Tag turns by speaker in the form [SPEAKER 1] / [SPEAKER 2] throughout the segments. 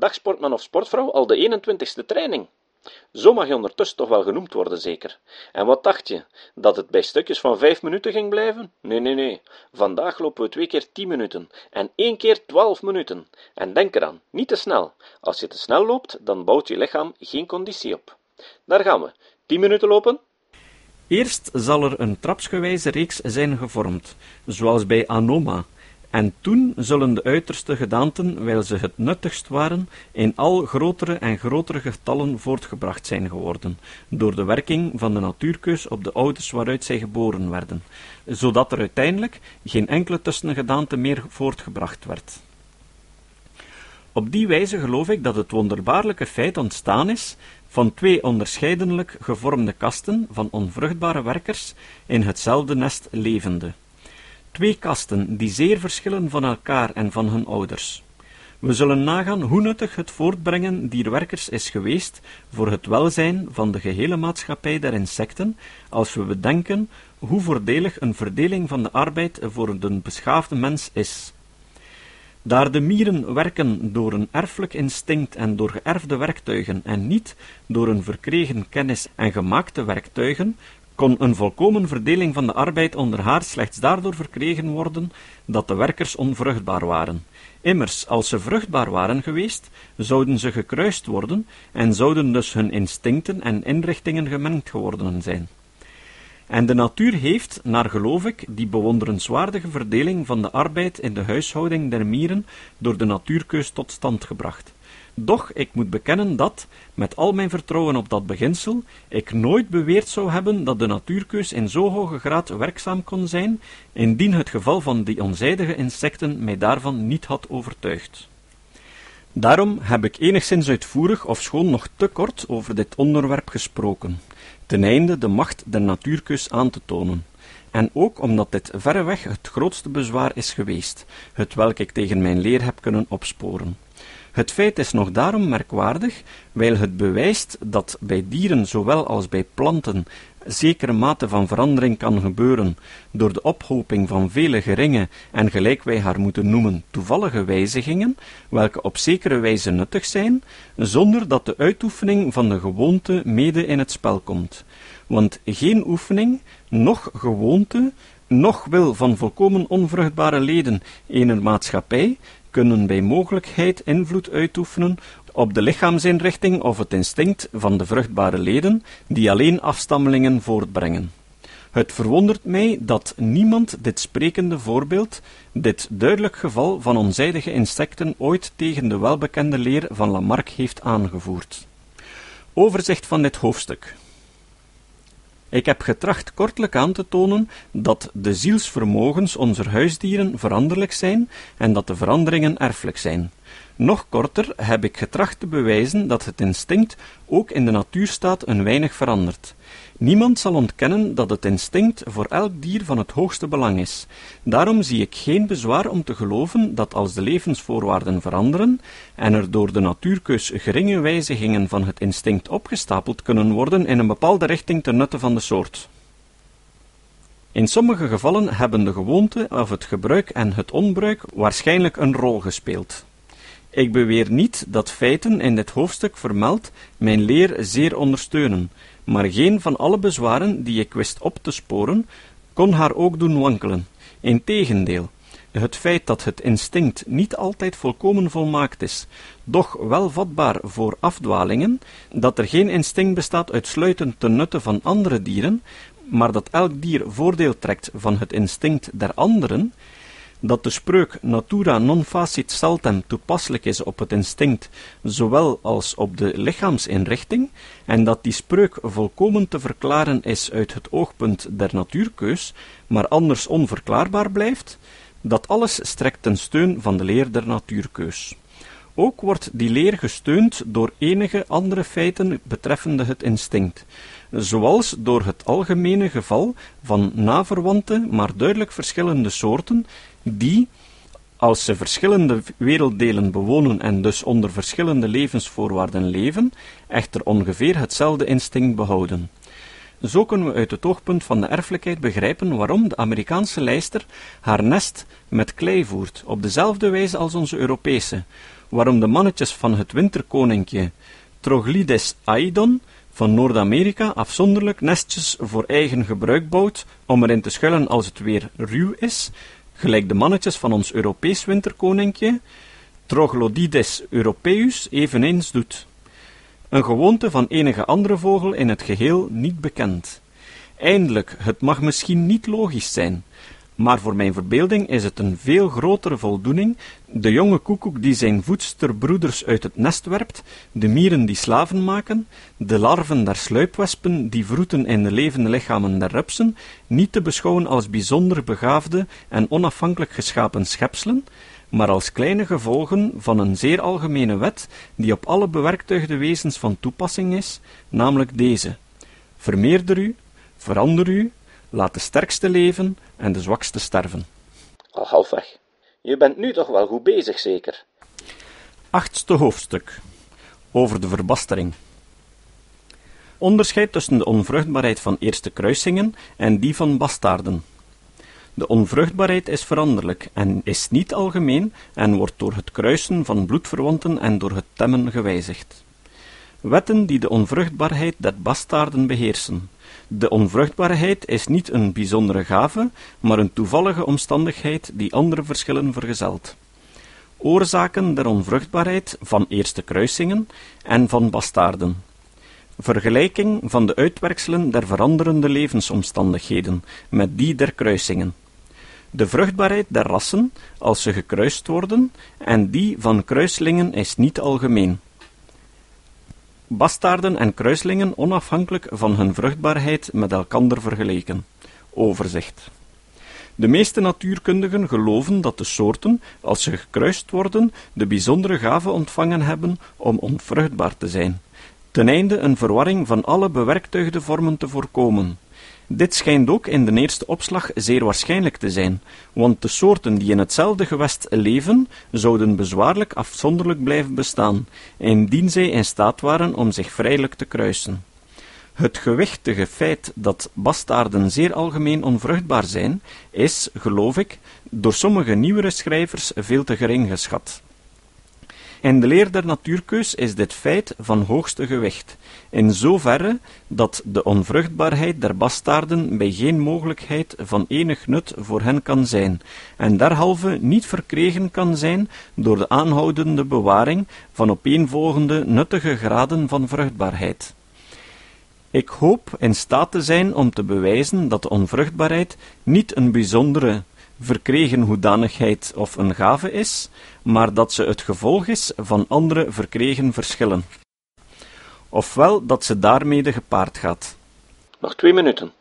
[SPEAKER 1] Dag sportman of sportvrouw, al de 21ste training. Zo mag je ondertussen toch wel genoemd worden, zeker. En wat dacht je? Dat het bij stukjes van vijf minuten ging blijven? Nee, nee, nee. Vandaag lopen we twee keer tien minuten en één keer twaalf minuten. En denk eraan, niet te snel. Als je te snel loopt, dan bouwt je lichaam geen conditie op. Daar gaan we. Tien minuten lopen.
[SPEAKER 2] Eerst zal er een trapsgewijze reeks zijn gevormd, zoals bij Anoma, en toen zullen de uiterste gedaanten, wijl ze het nuttigst waren, in al grotere en grotere getallen voortgebracht zijn geworden, door de werking van de natuurkeus op de ouders waaruit zij geboren werden, zodat er uiteindelijk geen enkele tussengedaante meer voortgebracht werd. Op die wijze geloof ik dat het wonderbaarlijke feit ontstaan is van twee onderscheidelijk gevormde kasten van onvruchtbare werkers in hetzelfde nest levende. Twee kasten die zeer verschillen van elkaar en van hun ouders. We zullen nagaan hoe nuttig het voortbrengen dier werkers is geweest voor het welzijn van de gehele maatschappij der insecten, als we bedenken hoe voordelig een verdeling van de arbeid voor de beschaafde mens is. Daar de mieren werken door een erfelijk instinct en door geërfde werktuigen en niet door een verkregen kennis en gemaakte werktuigen, kon een volkomen verdeling van de arbeid onder haar slechts daardoor verkregen worden dat de werkers onvruchtbaar waren. Immers, als ze vruchtbaar waren geweest, zouden ze gekruist worden en zouden dus hun instincten en inrichtingen gemengd geworden zijn. En de natuur heeft, naar geloof ik, die bewonderenswaardige verdeling van de arbeid in de huishouding der mieren door de natuurkeus tot stand gebracht. Doch ik moet bekennen dat, met al mijn vertrouwen op dat beginsel, ik nooit beweerd zou hebben dat de natuurkeus in zo hoge graad werkzaam kon zijn, indien het geval van die onzijdige insecten mij daarvan niet had overtuigd. Daarom heb ik enigszins uitvoerig, ofschoon nog te kort, over dit onderwerp gesproken, ten einde de macht der natuurkeus aan te tonen, en ook omdat dit verreweg het grootste bezwaar is geweest, het welk ik tegen mijn leer heb kunnen opsporen. Het feit is nog daarom merkwaardig, wijl het bewijst dat bij dieren zowel als bij planten zekere mate van verandering kan gebeuren door de ophoping van vele geringe en gelijk wij haar moeten noemen toevallige wijzigingen, welke op zekere wijze nuttig zijn, zonder dat de uitoefening van de gewoonte mede in het spel komt. Want geen oefening, noch gewoonte, noch wil van volkomen onvruchtbare leden eener maatschappij kunnen bij mogelijkheid invloed uitoefenen op de lichaamsinrichting of het instinct van de vruchtbare leden, die alleen afstammelingen voortbrengen. Het verwondert mij dat niemand dit sprekende voorbeeld, dit duidelijk geval van onzijdige insecten, ooit tegen de welbekende leer van Lamarck heeft aangevoerd. Overzicht van dit hoofdstuk. Ik heb getracht kortelijk aan te tonen dat de zielsvermogens onze huisdieren veranderlijk zijn en dat de veranderingen erfelijk zijn. Nog korter heb ik getracht te bewijzen dat het instinct ook in de natuurstaat een weinig verandert. Niemand zal ontkennen dat het instinct voor elk dier van het hoogste belang is. Daarom zie ik geen bezwaar om te geloven dat als de levensvoorwaarden veranderen en er door de natuurkeus geringe wijzigingen van het instinct opgestapeld kunnen worden in een bepaalde richting ten nutte van de soort. In sommige gevallen hebben de gewoonte of het gebruik en het onbruik waarschijnlijk een rol gespeeld. Ik beweer niet dat feiten in dit hoofdstuk vermeld mijn leer zeer ondersteunen, maar geen van alle bezwaren die ik wist op te sporen, kon haar ook doen wankelen. Integendeel, het feit dat het instinct niet altijd volkomen volmaakt is, doch wel vatbaar voor afdwalingen, dat er geen instinct bestaat uitsluitend ten nutte van andere dieren, maar dat elk dier voordeel trekt van het instinct der anderen, dat de spreuk natura non facit saltem toepasselijk is op het instinct, zowel als op de lichaamsinrichting, en dat die spreuk volkomen te verklaren is uit het oogpunt der natuurkeus, maar anders onverklaarbaar blijft, dat alles strekt ten steun van de leer der natuurkeus. Ook wordt die leer gesteund door enige andere feiten betreffende het instinct, zoals door het algemene geval van naverwante, maar duidelijk verschillende soorten, die, als ze verschillende werelddelen bewonen en dus onder verschillende levensvoorwaarden leven, echter ongeveer hetzelfde instinct behouden. Zo kunnen we uit het oogpunt van de erfelijkheid begrijpen waarom de Amerikaanse lijster haar nest met klei voert, op dezelfde wijze als onze Europese, waarom de mannetjes van het winterkoninkje Troglides aidon van Noord-Amerika afzonderlijk nestjes voor eigen gebruik bouwt om erin te schuilen als het weer ruw is, gelijk de mannetjes van ons Europees winterkoninkje Troglodides europeus eveneens doet. Een gewoonte van enige andere vogel in het geheel niet bekend. Eindelijk, het mag misschien niet logisch zijn, maar voor mijn verbeelding is het een veel grotere voldoening. De jonge koekoek die zijn voedsterbroeders uit het nest werpt, de mieren die slaven maken, de larven der sluipwespen die vroeten in de levende lichamen der rupsen, niet te beschouwen als bijzonder begaafde en onafhankelijk geschapen schepselen, maar als kleine gevolgen van een zeer algemene wet die op alle bewerktuigde wezens van toepassing is, namelijk deze: vermeerder u, verander u, laat de sterkste leven en de zwakste sterven.
[SPEAKER 1] Al halfweg. Je bent nu toch wel goed bezig, zeker?
[SPEAKER 2] Achtste hoofdstuk over de verbastering. Onderscheid tussen de onvruchtbaarheid van eerste kruisingen en die van bastaarden. De onvruchtbaarheid is veranderlijk en is niet algemeen en wordt door het kruisen van bloedverwanten en door het temmen gewijzigd. Wetten die de onvruchtbaarheid der bastaarden beheersen. De onvruchtbaarheid is niet een bijzondere gave, maar een toevallige omstandigheid die andere verschillen vergezelt. Oorzaken der onvruchtbaarheid van eerste kruisingen en van bastaarden. Vergelijking van de uitwerkselen der veranderende levensomstandigheden met die der kruisingen. De vruchtbaarheid der rassen, als ze gekruist worden, en die van kruislingen is niet algemeen bastaarden en kruislingen onafhankelijk van hun vruchtbaarheid met elkander vergeleken. Overzicht. De meeste natuurkundigen geloven dat de soorten, als ze gekruist worden, de bijzondere gave ontvangen hebben om onvruchtbaar te zijn, ten einde een verwarring van alle bewerktuigde vormen te voorkomen. Dit schijnt ook in de eerste opslag zeer waarschijnlijk te zijn, want de soorten die in hetzelfde gewest leven, zouden bezwaarlijk afzonderlijk blijven bestaan, indien zij in staat waren om zich vrijelijk te kruisen. Het gewichtige feit dat bastaarden zeer algemeen onvruchtbaar zijn, is, geloof ik, door sommige nieuwere schrijvers veel te gering geschat. In de leer der natuurkeus is dit feit van hoogste gewicht, in zoverre dat de onvruchtbaarheid der bastaarden bij geen mogelijkheid van enig nut voor hen kan zijn, en derhalve niet verkregen kan zijn door de aanhoudende bewaring van opeenvolgende nuttige graden van vruchtbaarheid. Ik hoop in staat te zijn om te bewijzen dat de onvruchtbaarheid niet een bijzondere verkregen hoedanigheid of een gave is, maar dat ze het gevolg is van andere verkregen verschillen. Ofwel dat ze daarmede gepaard gaat.
[SPEAKER 1] Nog twee minuten.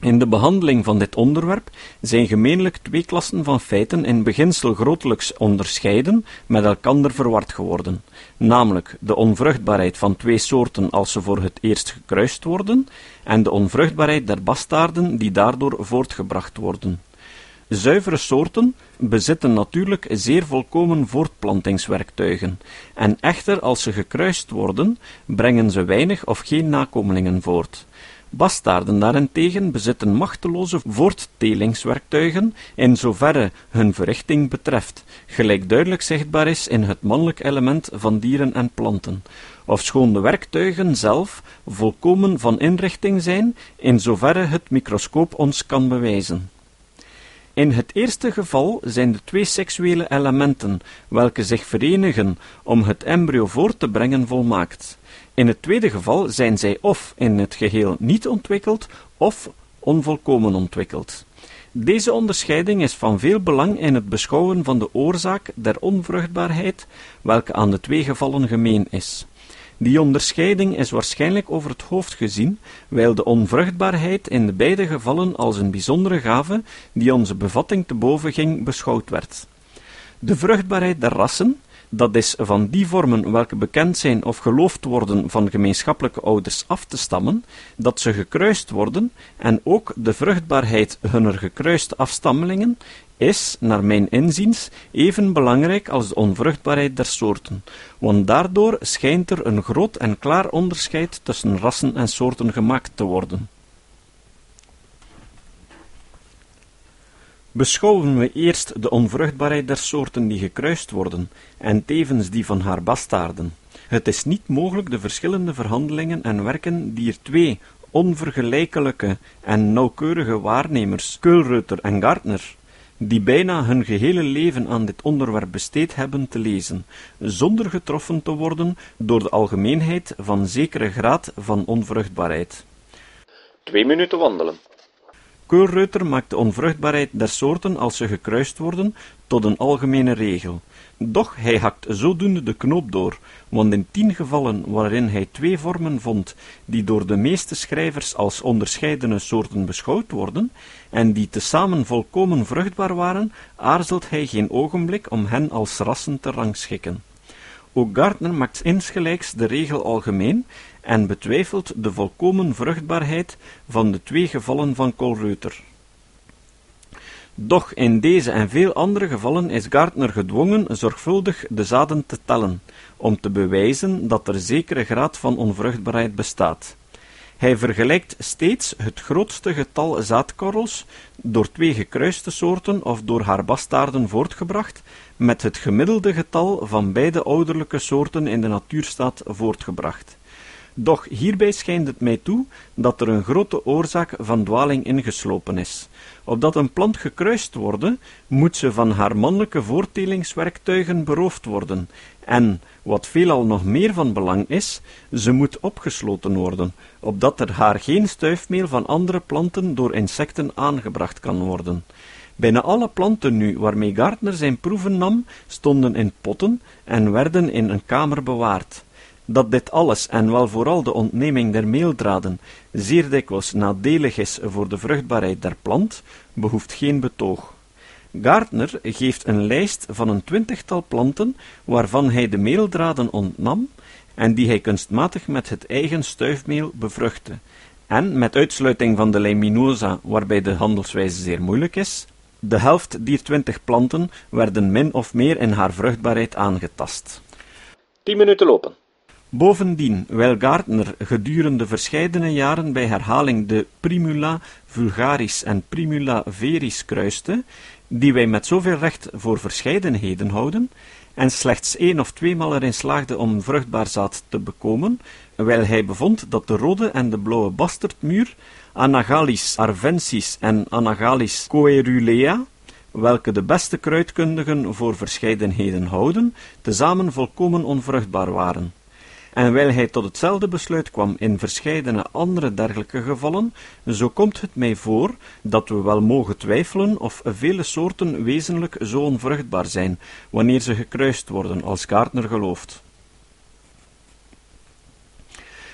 [SPEAKER 2] In de behandeling van dit onderwerp zijn gemeenlijk twee klassen van feiten in beginsel grotelijks onderscheiden met elkander verward geworden, namelijk de onvruchtbaarheid van twee soorten als ze voor het eerst gekruist worden, en de onvruchtbaarheid der bastaarden die daardoor voortgebracht worden. Zuivere soorten bezitten natuurlijk zeer volkomen voortplantingswerktuigen, en echter als ze gekruist worden, brengen ze weinig of geen nakomelingen voort. Bastaarden daarentegen bezitten machteloze voorttelingswerktuigen in zoverre hun verrichting betreft, gelijk duidelijk zichtbaar is in het mannelijk element van dieren en planten, ofschoon de werktuigen zelf volkomen van inrichting zijn, in zoverre het microscoop ons kan bewijzen. In het eerste geval zijn de twee seksuele elementen, welke zich verenigen om het embryo voort te brengen, volmaakt. In het tweede geval zijn zij of in het geheel niet ontwikkeld, of onvolkomen ontwikkeld. Deze onderscheiding is van veel belang in het beschouwen van de oorzaak der onvruchtbaarheid, welke aan de twee gevallen gemeen is. Die onderscheiding is waarschijnlijk over het hoofd gezien, wijl de onvruchtbaarheid in de beide gevallen als een bijzondere gave, die onze bevatting te boven ging, beschouwd werd. De vruchtbaarheid der rassen, dat is van die vormen welke bekend zijn of geloofd worden van gemeenschappelijke ouders af te stammen, dat ze gekruist worden, en ook de vruchtbaarheid hunner gekruiste afstammelingen, is, naar mijn inziens, even belangrijk als de onvruchtbaarheid der soorten, want daardoor schijnt er een groot en klaar onderscheid tussen rassen en soorten gemaakt te worden. Beschouwen we eerst de onvruchtbaarheid der soorten die gekruist worden, en tevens die van haar bastaarden. Het is niet mogelijk de verschillende verhandelingen en werken die er twee onvergelijkelijke en nauwkeurige waarnemers, Keulreuter en Gartner, die bijna hun gehele leven aan dit onderwerp besteed hebben te lezen, zonder getroffen te worden door de algemeenheid van zekere graad van onvruchtbaarheid.
[SPEAKER 1] Twee minuten wandelen.
[SPEAKER 2] Keulreuter maakt de onvruchtbaarheid der soorten als ze gekruist worden tot een algemene regel. Doch hij hakt zodoende de knoop door, want in tien gevallen waarin hij twee vormen vond die door de meeste schrijvers als onderscheidene soorten beschouwd worden, en die tezamen volkomen vruchtbaar waren, aarzelt hij geen ogenblik om hen als rassen te rangschikken. Ook Gardner maakt insgelijks de regel algemeen en betwijfelt de volkomen vruchtbaarheid van de twee gevallen van Colreuter. Doch in deze en veel andere gevallen is Gardner gedwongen zorgvuldig de zaden te tellen, om te bewijzen dat er zekere graad van onvruchtbaarheid bestaat. Hij vergelijkt steeds het grootste getal zaadkorrels, door twee gekruiste soorten of door haar bastaarden voortgebracht, met het gemiddelde getal van beide ouderlijke soorten in de natuurstaat voortgebracht. Doch hierbij schijnt het mij toe dat er een grote oorzaak van dwaling ingeslopen is. Opdat een plant gekruist worden, moet ze van haar mannelijke voortelingswerktuigen beroofd worden, en, wat veelal nog meer van belang is, ze moet opgesloten worden, opdat er haar geen stuifmeel van andere planten door insecten aangebracht kan worden. Bijna alle planten nu waarmee Gardner zijn proeven nam, stonden in potten en werden in een kamer bewaard. Dat dit alles, en wel vooral de ontneming der meeldraden, zeer dikwijls nadelig is voor de vruchtbaarheid der plant, behoeft geen betoog. Gardner geeft een lijst van een twintigtal planten waarvan hij de meeldraden ontnam en die hij kunstmatig met het eigen stuifmeel bevruchtte, en met uitsluiting van de leminosa, waarbij de handelswijze zeer moeilijk is, de helft dier twintig planten werden min of meer in haar vruchtbaarheid aangetast.
[SPEAKER 1] Tien minuten lopen.
[SPEAKER 2] Bovendien, wijl Gardner gedurende verscheidene jaren bij herhaling de Primula vulgaris en Primula veris kruiste, die wij met zoveel recht voor verscheidenheden houden, en slechts één of tweemaal erin slaagde om vruchtbaar zaad te bekomen, wijl hij bevond dat de rode en de blauwe bastardmuur, Anagalis arvensis en Anagalis coerulea, welke de beste kruidkundigen voor verscheidenheden houden, tezamen volkomen onvruchtbaar waren. En wijl hij tot hetzelfde besluit kwam in verscheidene andere dergelijke gevallen, zo komt het mij voor dat we wel mogen twijfelen of vele soorten wezenlijk zo onvruchtbaar zijn, wanneer ze gekruist worden, als Gardner gelooft.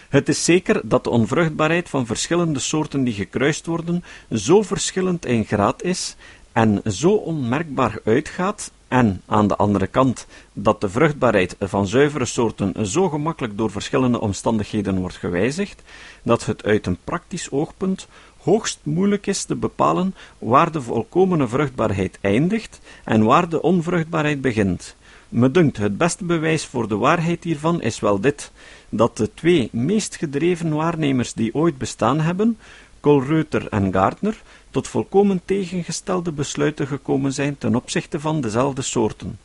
[SPEAKER 2] Het is zeker dat de onvruchtbaarheid van verschillende soorten die gekruist worden zo verschillend in graad is en zo onmerkbaar uitgaat en aan de andere kant dat de vruchtbaarheid van zuivere soorten zo gemakkelijk door verschillende omstandigheden wordt gewijzigd, dat het uit een praktisch oogpunt hoogst moeilijk is te bepalen waar de volkomene vruchtbaarheid eindigt en waar de onvruchtbaarheid begint. Me dunkt, het beste bewijs voor de waarheid hiervan is wel dit, dat de twee meest gedreven waarnemers die ooit bestaan hebben, Colreuter en Gardner, tot volkomen tegengestelde besluiten gekomen zijn ten opzichte van dezelfde soorten.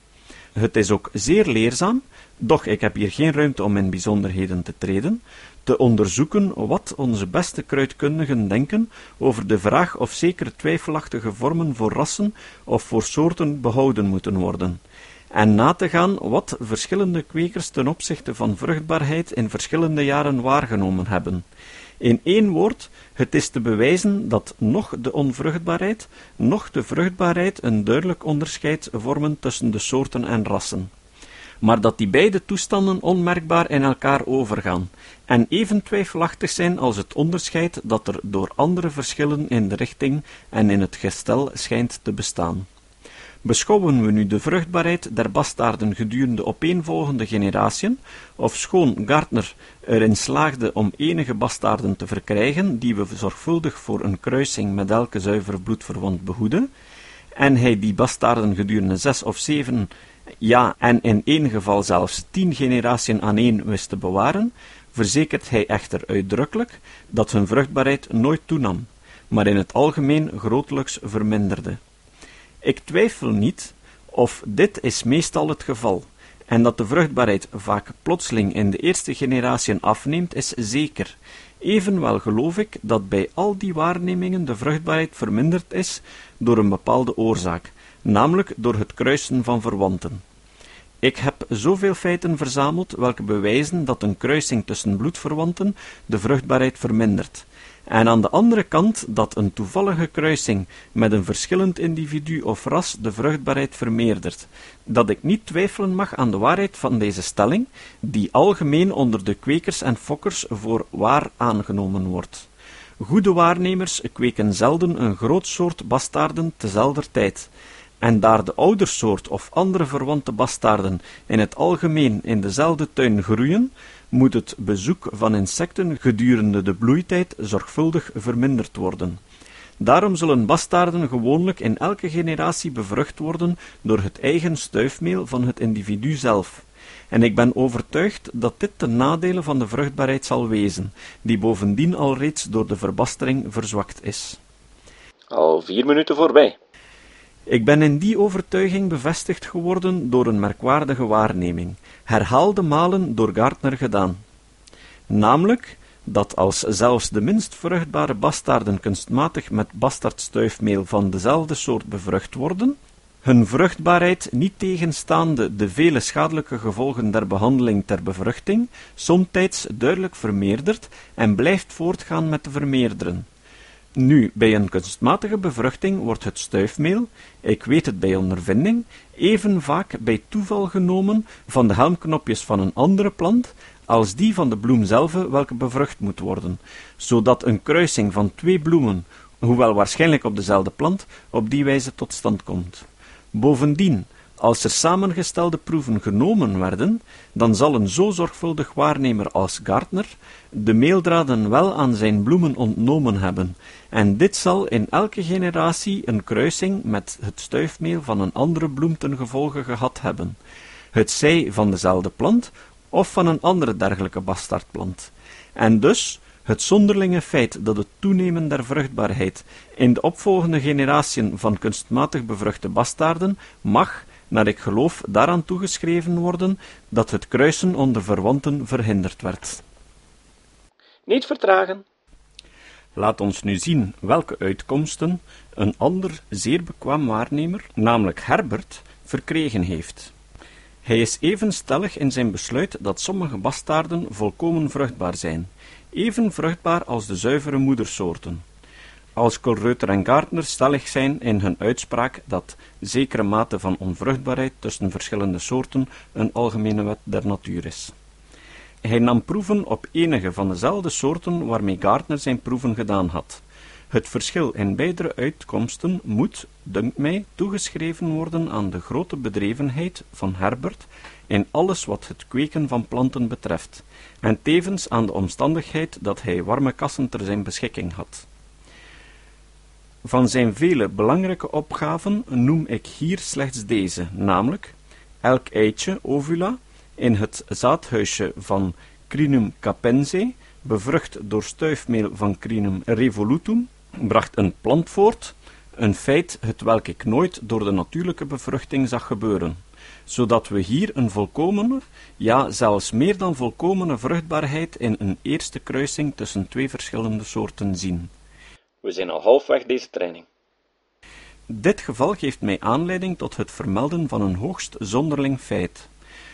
[SPEAKER 2] Het is ook zeer leerzaam, doch ik heb hier geen ruimte om in bijzonderheden te treden, te onderzoeken wat onze beste kruidkundigen denken over de vraag of zekere twijfelachtige vormen voor rassen of voor soorten behouden moeten worden, en na te gaan wat verschillende kwekers ten opzichte van vruchtbaarheid in verschillende jaren waargenomen hebben. In één woord, het is te bewijzen dat noch de onvruchtbaarheid, noch de vruchtbaarheid een duidelijk onderscheid vormen tussen de soorten en rassen, maar dat die beide toestanden onmerkbaar in elkaar overgaan, en even twijfelachtig zijn als het onderscheid dat er door andere verschillen in de richting en in het gestel schijnt te bestaan. Beschouwen we nu de vruchtbaarheid der bastaarden gedurende opeenvolgende generatiën, of schoon erin slaagde om enige bastaarden te verkrijgen, die we zorgvuldig voor een kruising met elke zuivere bloedverwant behoeden, en hij die bastaarden gedurende zes of zeven, ja, en in één geval zelfs tien generaties aan één wist te bewaren, verzekert hij echter uitdrukkelijk dat hun vruchtbaarheid nooit toenam, maar in het algemeen grotelijks verminderde. Ik twijfel niet, of dit is meestal het geval, en dat de vruchtbaarheid vaak plotseling in de eerste generatiën afneemt, is zeker. Evenwel geloof ik dat bij al die waarnemingen de vruchtbaarheid verminderd is door een bepaalde oorzaak, namelijk door het kruisen van verwanten. Ik heb zoveel feiten verzameld welke bewijzen dat een kruising tussen bloedverwanten de vruchtbaarheid vermindert, en aan de andere kant dat een toevallige kruising met een verschillend individu of ras de vruchtbaarheid vermeerdert, dat ik niet twijfelen mag aan de waarheid van deze stelling, die algemeen onder de kwekers en fokkers voor waar aangenomen wordt. Goede waarnemers kweken zelden een groot soort bastaarden tezelfder tijd, en daar de oudersoort of andere verwante bastaarden in het algemeen in dezelfde tuin groeien, moet het bezoek van insecten gedurende de bloeitijd zorgvuldig verminderd worden. Daarom zullen bastaarden gewoonlijk in elke generatie bevrucht worden door het eigen stuifmeel van het individu zelf. En ik ben overtuigd dat dit ten nadele van de vruchtbaarheid zal wezen, die bovendien al reeds door de verbastering verzwakt is.
[SPEAKER 1] Al vier minuten voorbij.
[SPEAKER 2] Ik ben in die overtuiging bevestigd geworden door een merkwaardige waarneming, herhaalde malen door Gartner gedaan. Namelijk, dat als zelfs de minst vruchtbare bastaarden kunstmatig met bastardstuifmeel van dezelfde soort bevrucht worden, hun vruchtbaarheid niet tegenstaande de vele schadelijke gevolgen der behandeling ter bevruchting, somtijds duidelijk vermeerdert en blijft voortgaan met te vermeerderen. Nu, bij een kunstmatige bevruchting wordt het stuifmeel, ik weet het bij ondervinding, even vaak bij toeval genomen van de helmknopjes van een andere plant als die van de bloem zelf welke bevrucht moet worden, zodat een kruising van twee bloemen, hoewel waarschijnlijk op dezelfde plant, op die wijze tot stand komt. Bovendien, als er samengestelde proeven genomen werden, dan zal een zo zorgvuldig waarnemer als Gartner de meeldraden wel aan zijn bloemen ontnomen hebben, en dit zal in elke generatie een kruising met het stuifmeel van een andere bloem ten gevolge gehad hebben, het zij van dezelfde plant of van een andere dergelijke bastaardplant. En dus het zonderlinge feit dat het toenemen der vruchtbaarheid in de opvolgende generatiën van kunstmatig bevruchte bastaarden mag, naar ik geloof, daaraan toegeschreven worden dat het kruisen onder verwanten verhinderd werd.
[SPEAKER 1] Niet vertragen.
[SPEAKER 2] Laat ons nu zien welke uitkomsten een ander zeer bekwaam waarnemer, namelijk Herbert, verkregen heeft. Hij is even stellig in zijn besluit dat sommige bastaarden volkomen vruchtbaar zijn, even vruchtbaar als de zuivere moedersoorten. Als Kolreuter en Gardner stellig zijn in hun uitspraak dat zekere mate van onvruchtbaarheid tussen verschillende soorten een algemene wet der natuur is. Hij nam proeven op enige van dezelfde soorten waarmee Gardner zijn proeven gedaan had. Het verschil in beide uitkomsten moet, dunkt mij, toegeschreven worden aan de grote bedrevenheid van Herbert in alles wat het kweken van planten betreft, en tevens aan de omstandigheid dat hij warme kassen ter zijn beschikking had. Van zijn vele belangrijke opgaven noem ik hier slechts deze, namelijk elk eitje, ovula, in het zaadhuisje van Crinum capense, bevrucht door stuifmeel van Crinum revolutum, bracht een plant voort, een feit het welk ik nooit door de natuurlijke bevruchting zag gebeuren, zodat we hier een volkomene, ja zelfs meer dan volkomene vruchtbaarheid in een eerste kruising tussen twee verschillende soorten zien.
[SPEAKER 1] We zijn al halfweg deze training.
[SPEAKER 2] Dit geval geeft mij aanleiding tot het vermelden van een hoogst zonderling feit.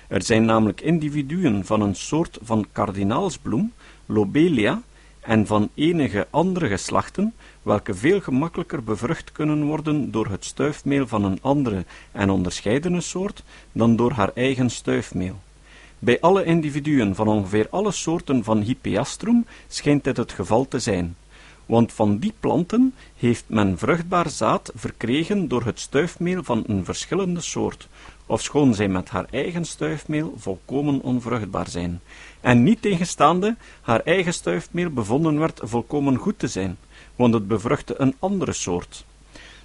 [SPEAKER 2] Er zijn namelijk individuen van een soort van kardinaalsbloem, Lobelia, en van enige andere geslachten, welke veel gemakkelijker bevrucht kunnen worden door het stuifmeel van een andere en onderscheidene soort dan door haar eigen stuifmeel. Bij alle individuen van ongeveer alle soorten van Hippeastrum schijnt dit het geval te zijn, want van die planten heeft men vruchtbaar zaad verkregen door het stuifmeel van een verschillende soort, ofschoon zij met haar eigen stuifmeel volkomen onvruchtbaar zijn, en niet tegenstaande haar eigen stuifmeel bevonden werd volkomen goed te zijn, want het bevruchtte een andere soort,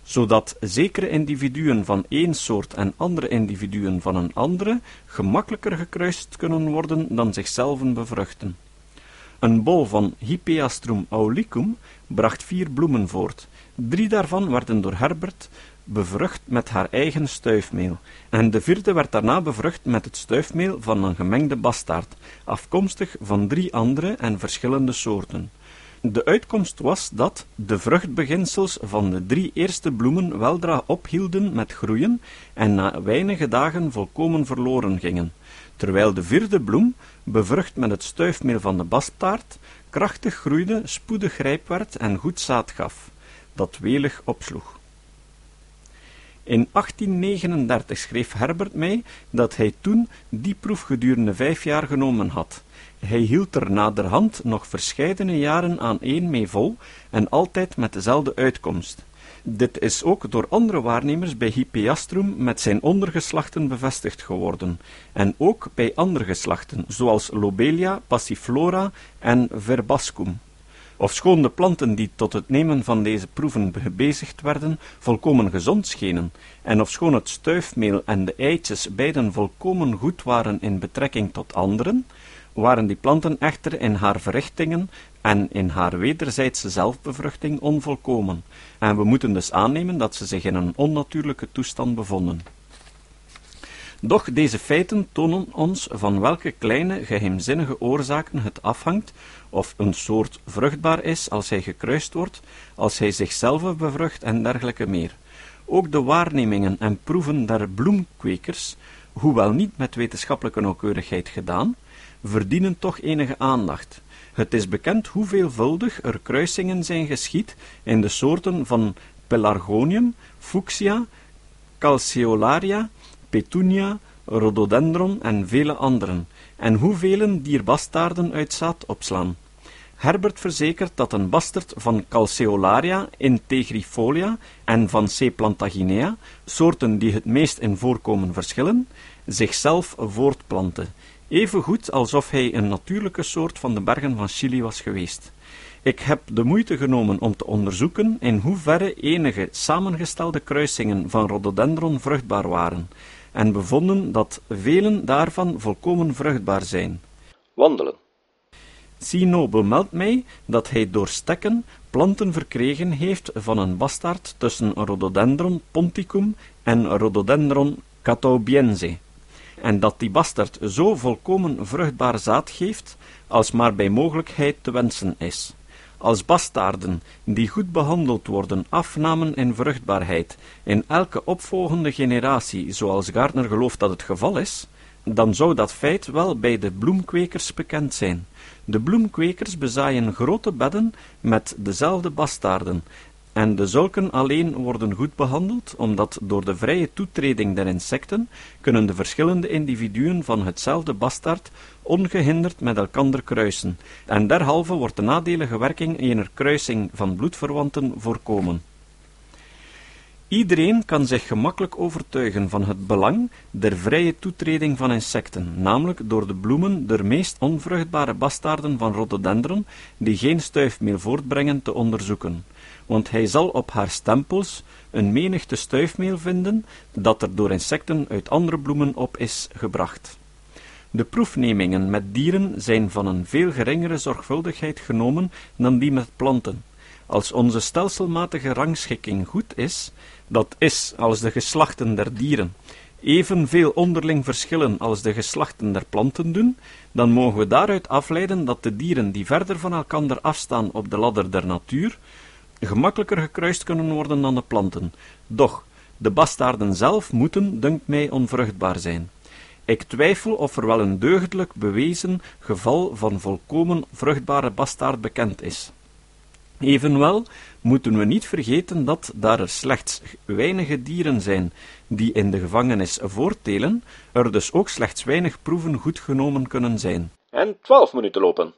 [SPEAKER 2] zodat zekere individuen van één soort en andere individuen van een andere gemakkelijker gekruist kunnen worden dan zichzelf bevruchten. Een bol van Hippeastrum aulicum bracht vier bloemen voort. Drie daarvan werden door Herbert bevrucht met haar eigen stuifmeel, en de vierde werd daarna bevrucht met het stuifmeel van een gemengde bastaard, afkomstig van drie andere en verschillende soorten. De uitkomst was dat de vruchtbeginsels van de drie eerste bloemen weldra ophielden met groeien en na weinige dagen volkomen verloren gingen, terwijl de vierde bloem, bevrucht met het stuifmeel van de bastaard, krachtig groeide, spoedig rijp werd en goed zaad gaf, dat welig opsloeg. In 1839 schreef Herbert mij dat hij toen die proef gedurende vijf jaar genomen had. Hij hield er naderhand nog verscheidene jaren aan één mee vol en altijd met dezelfde uitkomst. Dit is ook door andere waarnemers bij Hippeastrum met zijn ondergeslachten bevestigd geworden, en ook bij andere geslachten, zoals Lobelia, Passiflora en Verbascum. Ofschoon de planten die tot het nemen van deze proeven gebezigd werden, volkomen gezond schenen, en ofschoon het stuifmeel en de eitjes beiden volkomen goed waren in betrekking tot anderen, waren die planten echter in haar verrichtingen en in haar wederzijdse zelfbevruchting onvolkomen, en we moeten dus aannemen dat ze zich in een onnatuurlijke toestand bevonden. Doch deze feiten tonen ons van welke kleine geheimzinnige oorzaken het afhangt of een soort vruchtbaar is als hij gekruist wordt, als hij zichzelf bevrucht en dergelijke meer. Ook de waarnemingen en proeven der bloemkwekers, hoewel niet met wetenschappelijke nauwkeurigheid gedaan, verdienen toch enige aandacht. Het is bekend hoeveelvuldig er kruisingen zijn geschied in de soorten van Pelargonium, Fuchsia, Calceolaria, Petunia, Rhododendron en vele anderen, en hoeveel dier bastaarden uit zaad opslaan. Herbert verzekert dat een bastard van Calceolaria integrifolia en van C. plantaginea, soorten die het meest in voorkomen verschillen, zichzelf voortplanten, evengoed alsof hij een natuurlijke soort van de bergen van Chili was geweest. Ik heb de moeite genomen om te onderzoeken in hoeverre enige samengestelde kruisingen van rhododendron vruchtbaar waren, en bevonden dat velen daarvan volkomen vruchtbaar zijn.
[SPEAKER 1] Wandelen.
[SPEAKER 2] Sino bemeldt mij dat hij door stekken planten verkregen heeft van een bastaard tussen Rhododendron ponticum en Rhododendron catawbiense, en dat die bastard zo volkomen vruchtbaar zaad geeft, als maar bij mogelijkheid te wensen is. Als bastaarden, die goed behandeld worden, afnamen in vruchtbaarheid in elke opvolgende generatie, zoals Gardner gelooft dat het geval is, dan zou dat feit wel bij de bloemkwekers bekend zijn. De bloemkwekers bezaaien grote bedden met dezelfde bastaarden, en de zulken alleen worden goed behandeld, omdat door de vrije toetreding der insecten kunnen de verschillende individuen van hetzelfde bastaard ongehinderd met elkander kruisen, en derhalve wordt de nadelige werking ener kruising van bloedverwanten voorkomen. Iedereen kan zich gemakkelijk overtuigen van het belang der vrije toetreding van insecten, namelijk door de bloemen der meest onvruchtbare bastaarden van rhododendron, die geen stuifmeel voortbrengen, te onderzoeken, want hij zal op haar stempels een menigte stuifmeel vinden dat er door insecten uit andere bloemen op is gebracht. De proefnemingen met dieren zijn van een veel geringere zorgvuldigheid genomen dan die met planten. Als onze stelselmatige rangschikking goed is, dat is, als de geslachten der dieren evenveel onderling verschillen als de geslachten der planten doen, dan mogen we daaruit afleiden dat de dieren die verder van elkander afstaan op de ladder der natuur, gemakkelijker gekruist kunnen worden dan de planten. Doch, de bastaarden zelf moeten, dunkt mij, onvruchtbaar zijn. Ik twijfel of er wel een deugdelijk bewezen geval van volkomen vruchtbare bastaard bekend is. Evenwel moeten we niet vergeten dat, daar er slechts weinige dieren zijn die in de gevangenis voorttelen, er dus ook slechts weinig proeven goed genomen kunnen zijn.
[SPEAKER 1] En twaalf minuten lopen.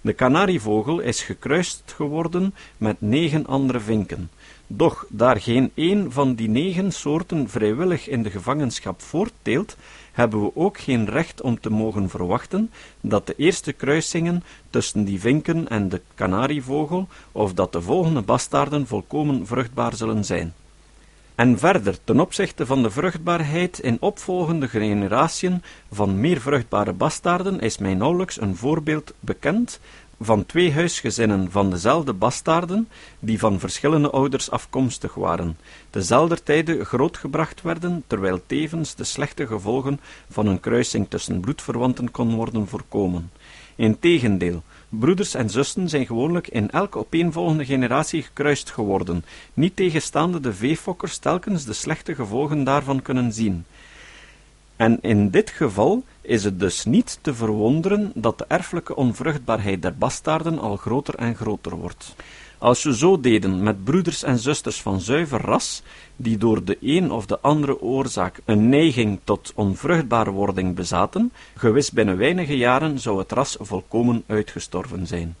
[SPEAKER 2] De kanarievogel is gekruist geworden met negen andere vinken. Doch daar geen een van die negen soorten vrijwillig in de gevangenschap voortteelt, hebben we ook geen recht om te mogen verwachten dat de eerste kruisingen tussen die vinken en de kanarievogel, of dat de volgende bastaarden volkomen vruchtbaar zullen zijn. En verder, ten opzichte van de vruchtbaarheid in opvolgende generatiën van meer vruchtbare bastaarden, is mij nauwelijks een voorbeeld bekend van twee huisgezinnen van dezelfde bastaarden, die van verschillende ouders afkomstig waren, dezelfde tijden grootgebracht werden, terwijl tevens de slechte gevolgen van een kruising tussen bloedverwanten kon worden voorkomen. Integendeel, broeders en zussen zijn gewoonlijk in elke opeenvolgende generatie gekruist geworden, niet tegenstaande de veefokkers telkens de slechte gevolgen daarvan kunnen zien. En in dit geval is het dus niet te verwonderen dat de erfelijke onvruchtbaarheid der bastaarden al groter en groter wordt. Als we zo deden met broeders en zusters van zuiver ras, die door de een of de andere oorzaak een neiging tot onvruchtbare wording bezaten, gewis binnen weinige jaren zou het ras volkomen uitgestorven zijn.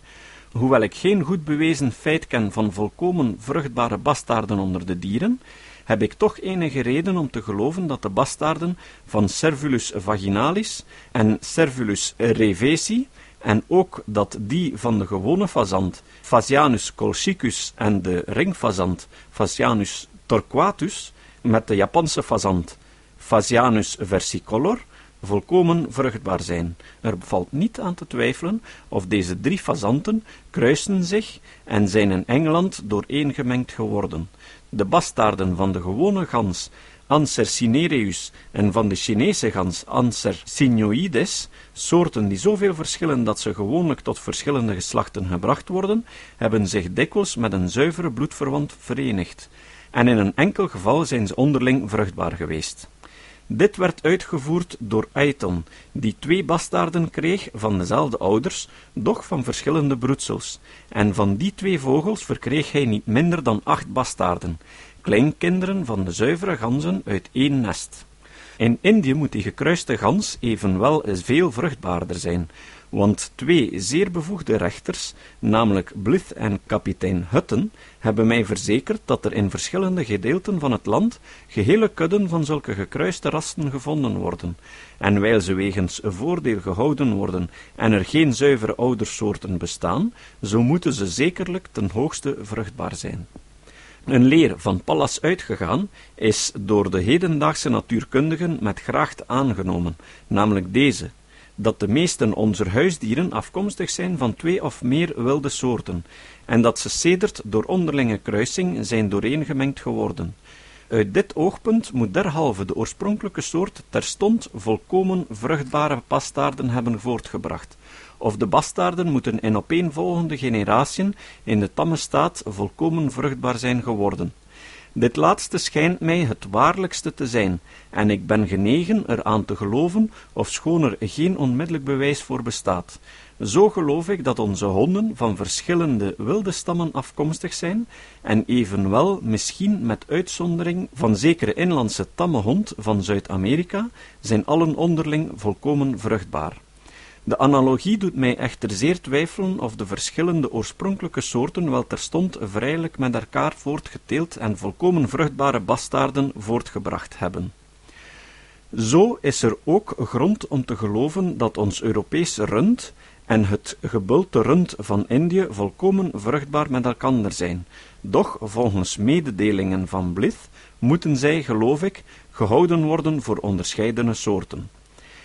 [SPEAKER 2] Hoewel ik geen goed bewezen feit ken van volkomen vruchtbare bastaarden onder de dieren, heb ik toch enige reden om te geloven dat de bastaarden van Servulus vaginalis en Servulus revesi en ook dat die van de gewone fazant, Phasianus colchicus en de ringfazant, Phasianus torquatus, met de Japanse fazant, Phasianus versicolor, volkomen vruchtbaar zijn. Er valt niet aan te twijfelen of deze drie fazanten kruisen zich en zijn in Engeland dooreengemengd geworden. De bastaarden van de gewone gans Anser cinereus en van de Chinese gans Anser cynoides, soorten die zoveel verschillen dat ze gewoonlijk tot verschillende geslachten gebracht worden, hebben zich dikwijls met een zuivere bloedverwant verenigd, en in een enkel geval zijn ze onderling vruchtbaar geweest. Dit werd uitgevoerd door Aiton, die twee bastaarden kreeg van dezelfde ouders, doch van verschillende broedsels, en van die twee vogels verkreeg hij niet minder dan acht bastaarden, kleinkinderen van de zuivere ganzen uit één nest. In Indië moet die gekruiste gans evenwel veel vruchtbaarder zijn, want twee zeer bevoegde rechters, namelijk Blyth en kapitein Hutten, hebben mij verzekerd dat er in verschillende gedeelten van het land gehele kudden van zulke gekruiste rassen gevonden worden, en wijl ze wegens voordeel gehouden worden en er geen zuivere oudersoorten bestaan, zo moeten ze zekerlijk ten hoogste vruchtbaar zijn. Een leer van Pallas uitgegaan is door de hedendaagse natuurkundigen met gracht aangenomen, namelijk deze, dat de meesten onze huisdieren afkomstig zijn van twee of meer wilde soorten, en dat ze sedert door onderlinge kruising zijn dooreengemengd geworden. Uit dit oogpunt moet derhalve de oorspronkelijke soort terstond volkomen vruchtbare bastaarden hebben voortgebracht, of de bastaarden moeten in opeenvolgende generatiën in de tamme staat volkomen vruchtbaar zijn geworden. Dit laatste schijnt mij het waarlijkste te zijn, en ik ben genegen eraan te geloven, ofschoon er geen onmiddellijk bewijs voor bestaat. Zo geloof ik dat onze honden van verschillende wilde stammen afkomstig zijn, en evenwel misschien met uitzondering van zekere inlandse tamme hond van Zuid-Amerika, zijn allen onderling volkomen vruchtbaar. De analogie doet mij echter zeer twijfelen of de verschillende oorspronkelijke soorten wel terstond vrijelijk met elkaar voortgeteeld en volkomen vruchtbare bastaarden voortgebracht hebben. Zo is er ook grond om te geloven dat ons Europese rund en het gebulte rund van Indië volkomen vruchtbaar met elkander zijn, doch volgens mededelingen van Blyth moeten zij, geloof ik, gehouden worden voor onderscheidene soorten.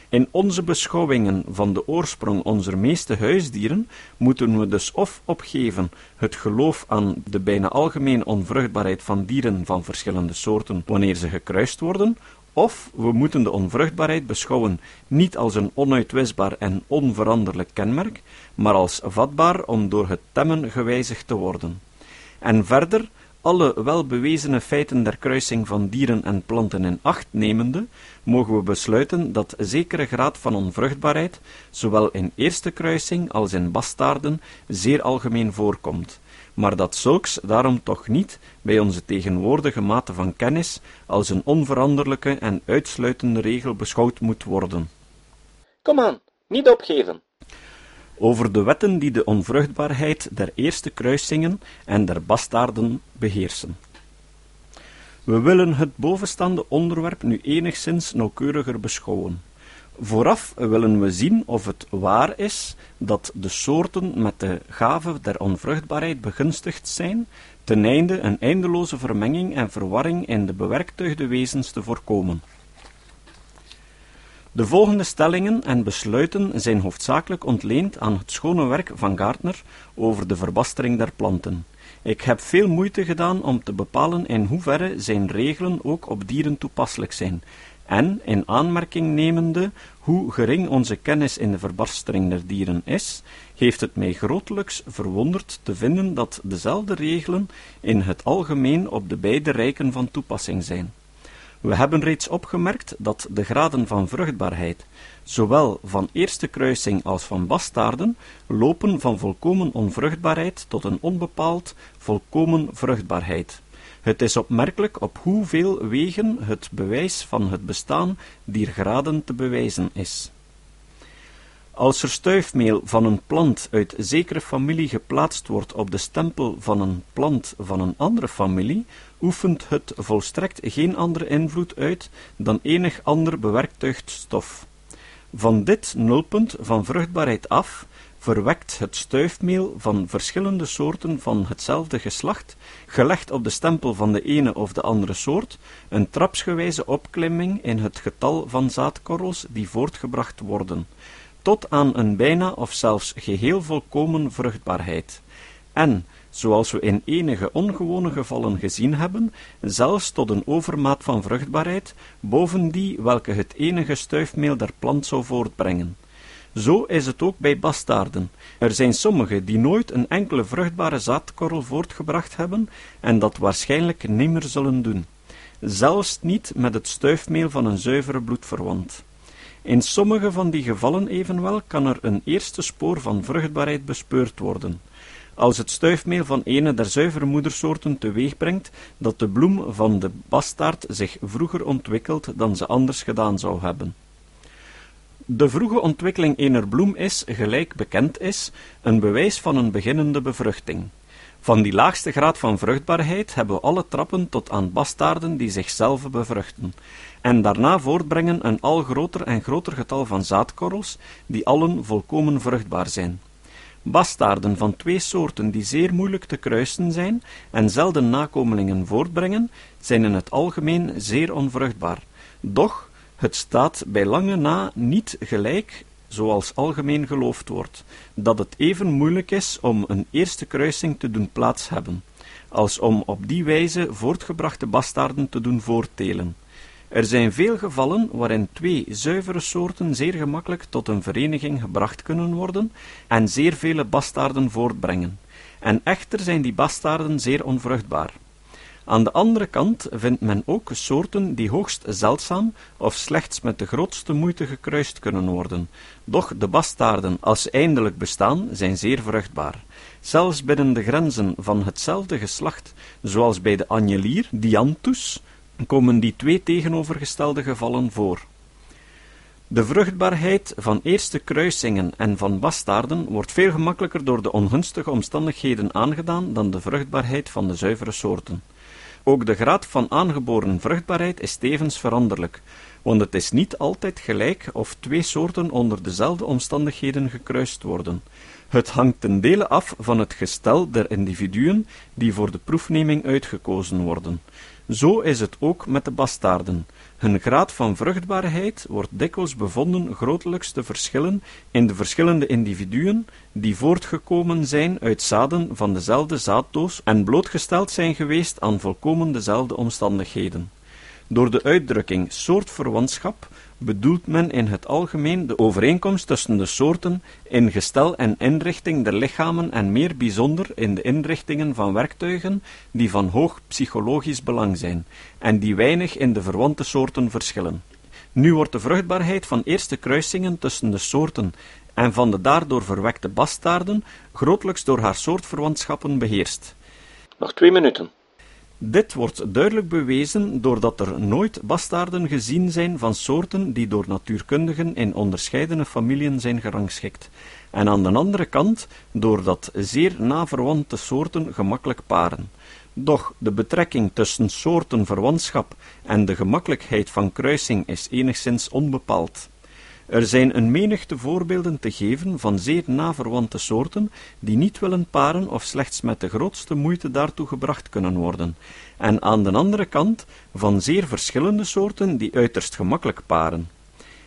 [SPEAKER 2] In onze beschouwingen van de oorsprong onze meeste huisdieren moeten we dus of opgeven het geloof aan de bijna algemeen onvruchtbaarheid van dieren van verschillende soorten wanneer ze gekruist worden, of we moeten de onvruchtbaarheid beschouwen niet als een onuitwisbaar en onveranderlijk kenmerk, maar als vatbaar om door het temmen gewijzigd te worden. En verder alle welbewezene feiten der kruising van dieren en planten in acht nemende, mogen we besluiten dat zekere graad van onvruchtbaarheid, zowel in eerste kruising als in bastaarden, zeer algemeen voorkomt, maar dat zulks daarom toch niet, bij onze tegenwoordige mate van kennis, als een onveranderlijke en uitsluitende regel beschouwd moet worden.
[SPEAKER 1] Kom aan, niet opgeven
[SPEAKER 2] over de wetten die de onvruchtbaarheid der eerste kruisingen en der bastaarden beheersen. We willen het bovenstaande onderwerp nu enigszins nauwkeuriger beschouwen. Vooraf willen we zien of het waar is dat de soorten met de gave der onvruchtbaarheid begunstigd zijn, ten einde een eindeloze vermenging en verwarring in de bewerktuigde wezens te voorkomen. De volgende stellingen en besluiten zijn hoofdzakelijk ontleend aan het schone werk van Gardner over de verbastering der planten. Ik heb veel moeite gedaan om te bepalen in hoeverre zijn regelen ook op dieren toepasselijk zijn, en in aanmerking nemende hoe gering onze kennis in de verbastering der dieren is, heeft het mij grotelijks verwonderd te vinden dat dezelfde regelen in het algemeen op de beide rijken van toepassing zijn. We hebben reeds opgemerkt dat de graden van vruchtbaarheid, zowel van eerste kruising als van bastaarden, lopen van volkomen onvruchtbaarheid tot een onbepaald volkomen vruchtbaarheid. Het is opmerkelijk op hoeveel wegen het bewijs van het bestaan dier graden te bewijzen is. Als er stuifmeel van een plant uit zekere familie geplaatst wordt op de stempel van een plant van een andere familie, oefent het volstrekt geen andere invloed uit dan enig ander bewerktuigd stof. Van dit nulpunt van vruchtbaarheid af verwekt het stuifmeel van verschillende soorten van hetzelfde geslacht, gelegd op de stempel van de ene of de andere soort, een trapsgewijze opklimming in het getal van zaadkorrels die voortgebracht worden, tot aan een bijna of zelfs geheel volkomen vruchtbaarheid. En, zoals we in enige ongewone gevallen gezien hebben, zelfs tot een overmaat van vruchtbaarheid, boven die welke het enige stuifmeel der plant zou voortbrengen. Zo is het ook bij bastaarden. Er zijn sommigen die nooit een enkele vruchtbare zaadkorrel voortgebracht hebben en dat waarschijnlijk nimmer zullen doen. Zelfs niet met het stuifmeel van een zuivere bloedverwant. In sommige van die gevallen evenwel kan er een eerste spoor van vruchtbaarheid bespeurd worden. Als het stuifmeel van ene der zuivere moedersoorten teweeg brengt dat de bloem van de bastaard zich vroeger ontwikkelt dan ze anders gedaan zou hebben. De vroege ontwikkeling ener bloem is, gelijk bekend is, een bewijs van een beginnende bevruchting. Van die laagste graad van vruchtbaarheid hebben we alle trappen tot aan bastaarden die zichzelf bevruchten, en daarna voortbrengen een al groter en groter getal van zaadkorrels, die allen volkomen vruchtbaar zijn. Bastaarden van twee soorten die zeer moeilijk te kruisen zijn en zelden nakomelingen voortbrengen, zijn in het algemeen zeer onvruchtbaar. Doch, het staat bij lange na niet gelijk, zoals algemeen geloofd wordt, dat het even moeilijk is om een eerste kruising te doen plaats hebben, als om op die wijze voortgebrachte bastaarden te doen voorttelen. Er zijn veel gevallen waarin twee zuivere soorten zeer gemakkelijk tot een vereniging gebracht kunnen worden en zeer vele bastaarden voortbrengen. En echter zijn die bastaarden zeer onvruchtbaar. Aan de andere kant vindt men ook soorten die hoogst zeldzaam of slechts met de grootste moeite gekruist kunnen worden. Doch de bastaarden, als eindelijk bestaan, zijn zeer vruchtbaar. Zelfs binnen de grenzen van hetzelfde geslacht, zoals bij de anjelier, Dianthus, komen die twee tegenovergestelde gevallen voor. De vruchtbaarheid van eerste kruisingen en van bastaarden wordt veel gemakkelijker door de ongunstige omstandigheden aangedaan dan de vruchtbaarheid van de zuivere soorten. Ook de graad van aangeboren vruchtbaarheid is tevens veranderlijk, want het is niet altijd gelijk of twee soorten onder dezelfde omstandigheden gekruist worden. Het hangt ten dele af van het gestel der individuen die voor de proefneming uitgekozen worden. Zo is het ook met de bastaarden. Hun graad van vruchtbaarheid wordt dikwijls bevonden grotelijks te verschillen in de verschillende individuen die voortgekomen zijn uit zaden van dezelfde zaaddoos en blootgesteld zijn geweest aan volkomen dezelfde omstandigheden. Door de uitdrukking soortverwantschap bedoelt men in het algemeen de overeenkomst tussen de soorten in gestel en inrichting der lichamen en meer bijzonder in de inrichtingen van werktuigen die van hoog psychologisch belang zijn en die weinig in de verwante soorten verschillen. Nu wordt de vruchtbaarheid van eerste kruisingen tussen de soorten en van de daardoor verwekte bastaarden grotelijks door haar soortverwantschappen beheerst.
[SPEAKER 1] Nog twee minuten.
[SPEAKER 2] Dit wordt duidelijk bewezen doordat er nooit bastaarden gezien zijn van soorten die door natuurkundigen in onderscheidene familien zijn gerangschikt, en aan de andere kant doordat zeer naverwante soorten gemakkelijk paren. Doch de betrekking tussen soortenverwantschap en de gemakkelijkheid van kruising is enigszins onbepaald. Er zijn een menigte voorbeelden te geven van zeer naverwante soorten die niet willen paren of slechts met de grootste moeite daartoe gebracht kunnen worden, en aan de andere kant van zeer verschillende soorten die uiterst gemakkelijk paren.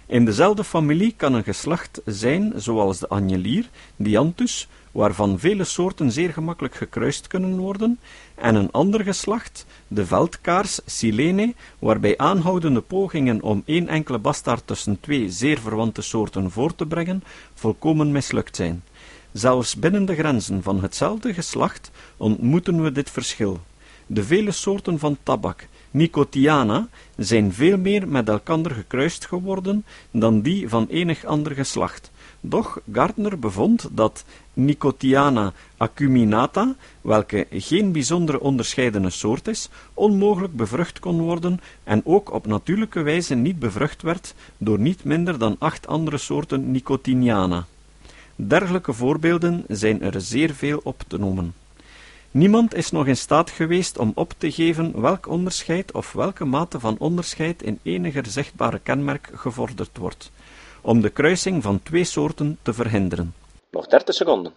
[SPEAKER 2] In dezelfde familie kan een geslacht zijn zoals de anjelier, dianthus, waarvan vele soorten zeer gemakkelijk gekruist kunnen worden, en een ander geslacht, de veldkaars Silene, waarbij aanhoudende pogingen om één enkele bastaard tussen twee zeer verwante soorten voor te brengen, volkomen mislukt zijn. Zelfs binnen de grenzen van hetzelfde geslacht ontmoeten we dit verschil. De vele soorten van tabak, Nicotiana, zijn veel meer met elkander gekruist geworden dan die van enig ander geslacht. Doch Gardner bevond dat Nicotiana acuminata, welke geen bijzondere onderscheidene soort is, onmogelijk bevrucht kon worden en ook op natuurlijke wijze niet bevrucht werd door niet minder dan acht andere soorten Nicotiniana. Dergelijke voorbeelden zijn er zeer veel op te noemen. Niemand is nog in staat geweest om op te geven welk onderscheid of welke mate van onderscheid in eniger zichtbare kenmerk gevorderd wordt, om de kruising van twee soorten te verhinderen.
[SPEAKER 1] Nog 30 seconden.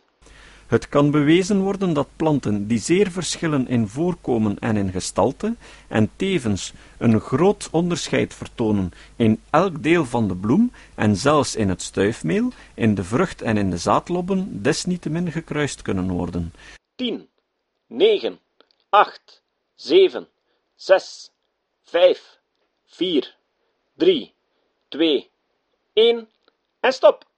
[SPEAKER 2] Het kan bewezen worden dat planten die zeer verschillen in voorkomen en in gestalte, en tevens een groot onderscheid vertonen in elk deel van de bloem en zelfs in het stuifmeel, in de vrucht en in de zaadlobben, desniettemin gekruist kunnen worden.
[SPEAKER 1] 10, 9, 8, 7, 6, 5, 4, 3, 2, 1 en stop!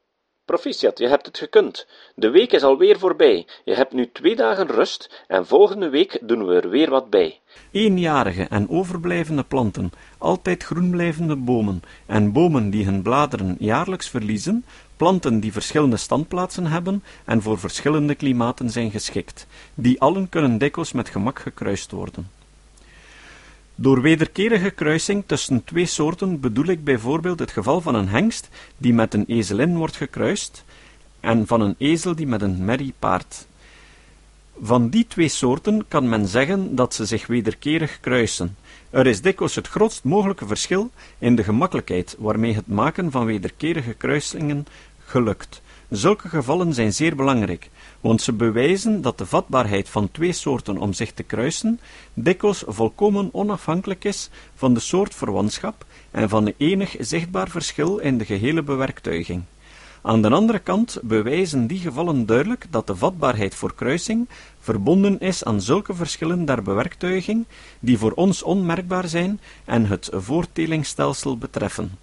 [SPEAKER 1] Proficiat, je hebt het gekund. De week is alweer voorbij. Je hebt nu twee dagen rust en volgende week doen we er weer wat bij.
[SPEAKER 2] Eenjarige en overblijvende planten, altijd groen blijvende bomen en bomen die hun bladeren jaarlijks verliezen, planten die verschillende standplaatsen hebben en voor verschillende klimaten zijn geschikt. Die allen kunnen dikwijls met gemak gekruist worden. Door wederkerige kruising tussen twee soorten bedoel ik bijvoorbeeld het geval van een hengst die met een ezelin wordt gekruist en van een ezel die met een merriepaard. Van die twee soorten kan men zeggen dat ze zich wederkerig kruisen. Er is dikwijls het grootst mogelijke verschil in de gemakkelijkheid waarmee het maken van wederkerige kruisingen gelukt. Zulke gevallen zijn zeer belangrijk, want ze bewijzen dat de vatbaarheid van twee soorten om zich te kruisen dikwijls volkomen onafhankelijk is van de soort verwantschap en van enig zichtbaar verschil in de gehele bewerktuiging. Aan de andere kant bewijzen die gevallen duidelijk dat de vatbaarheid voor kruising verbonden is aan zulke verschillen der bewerktuiging die voor ons onmerkbaar zijn en het voortelingsstelsel betreffen.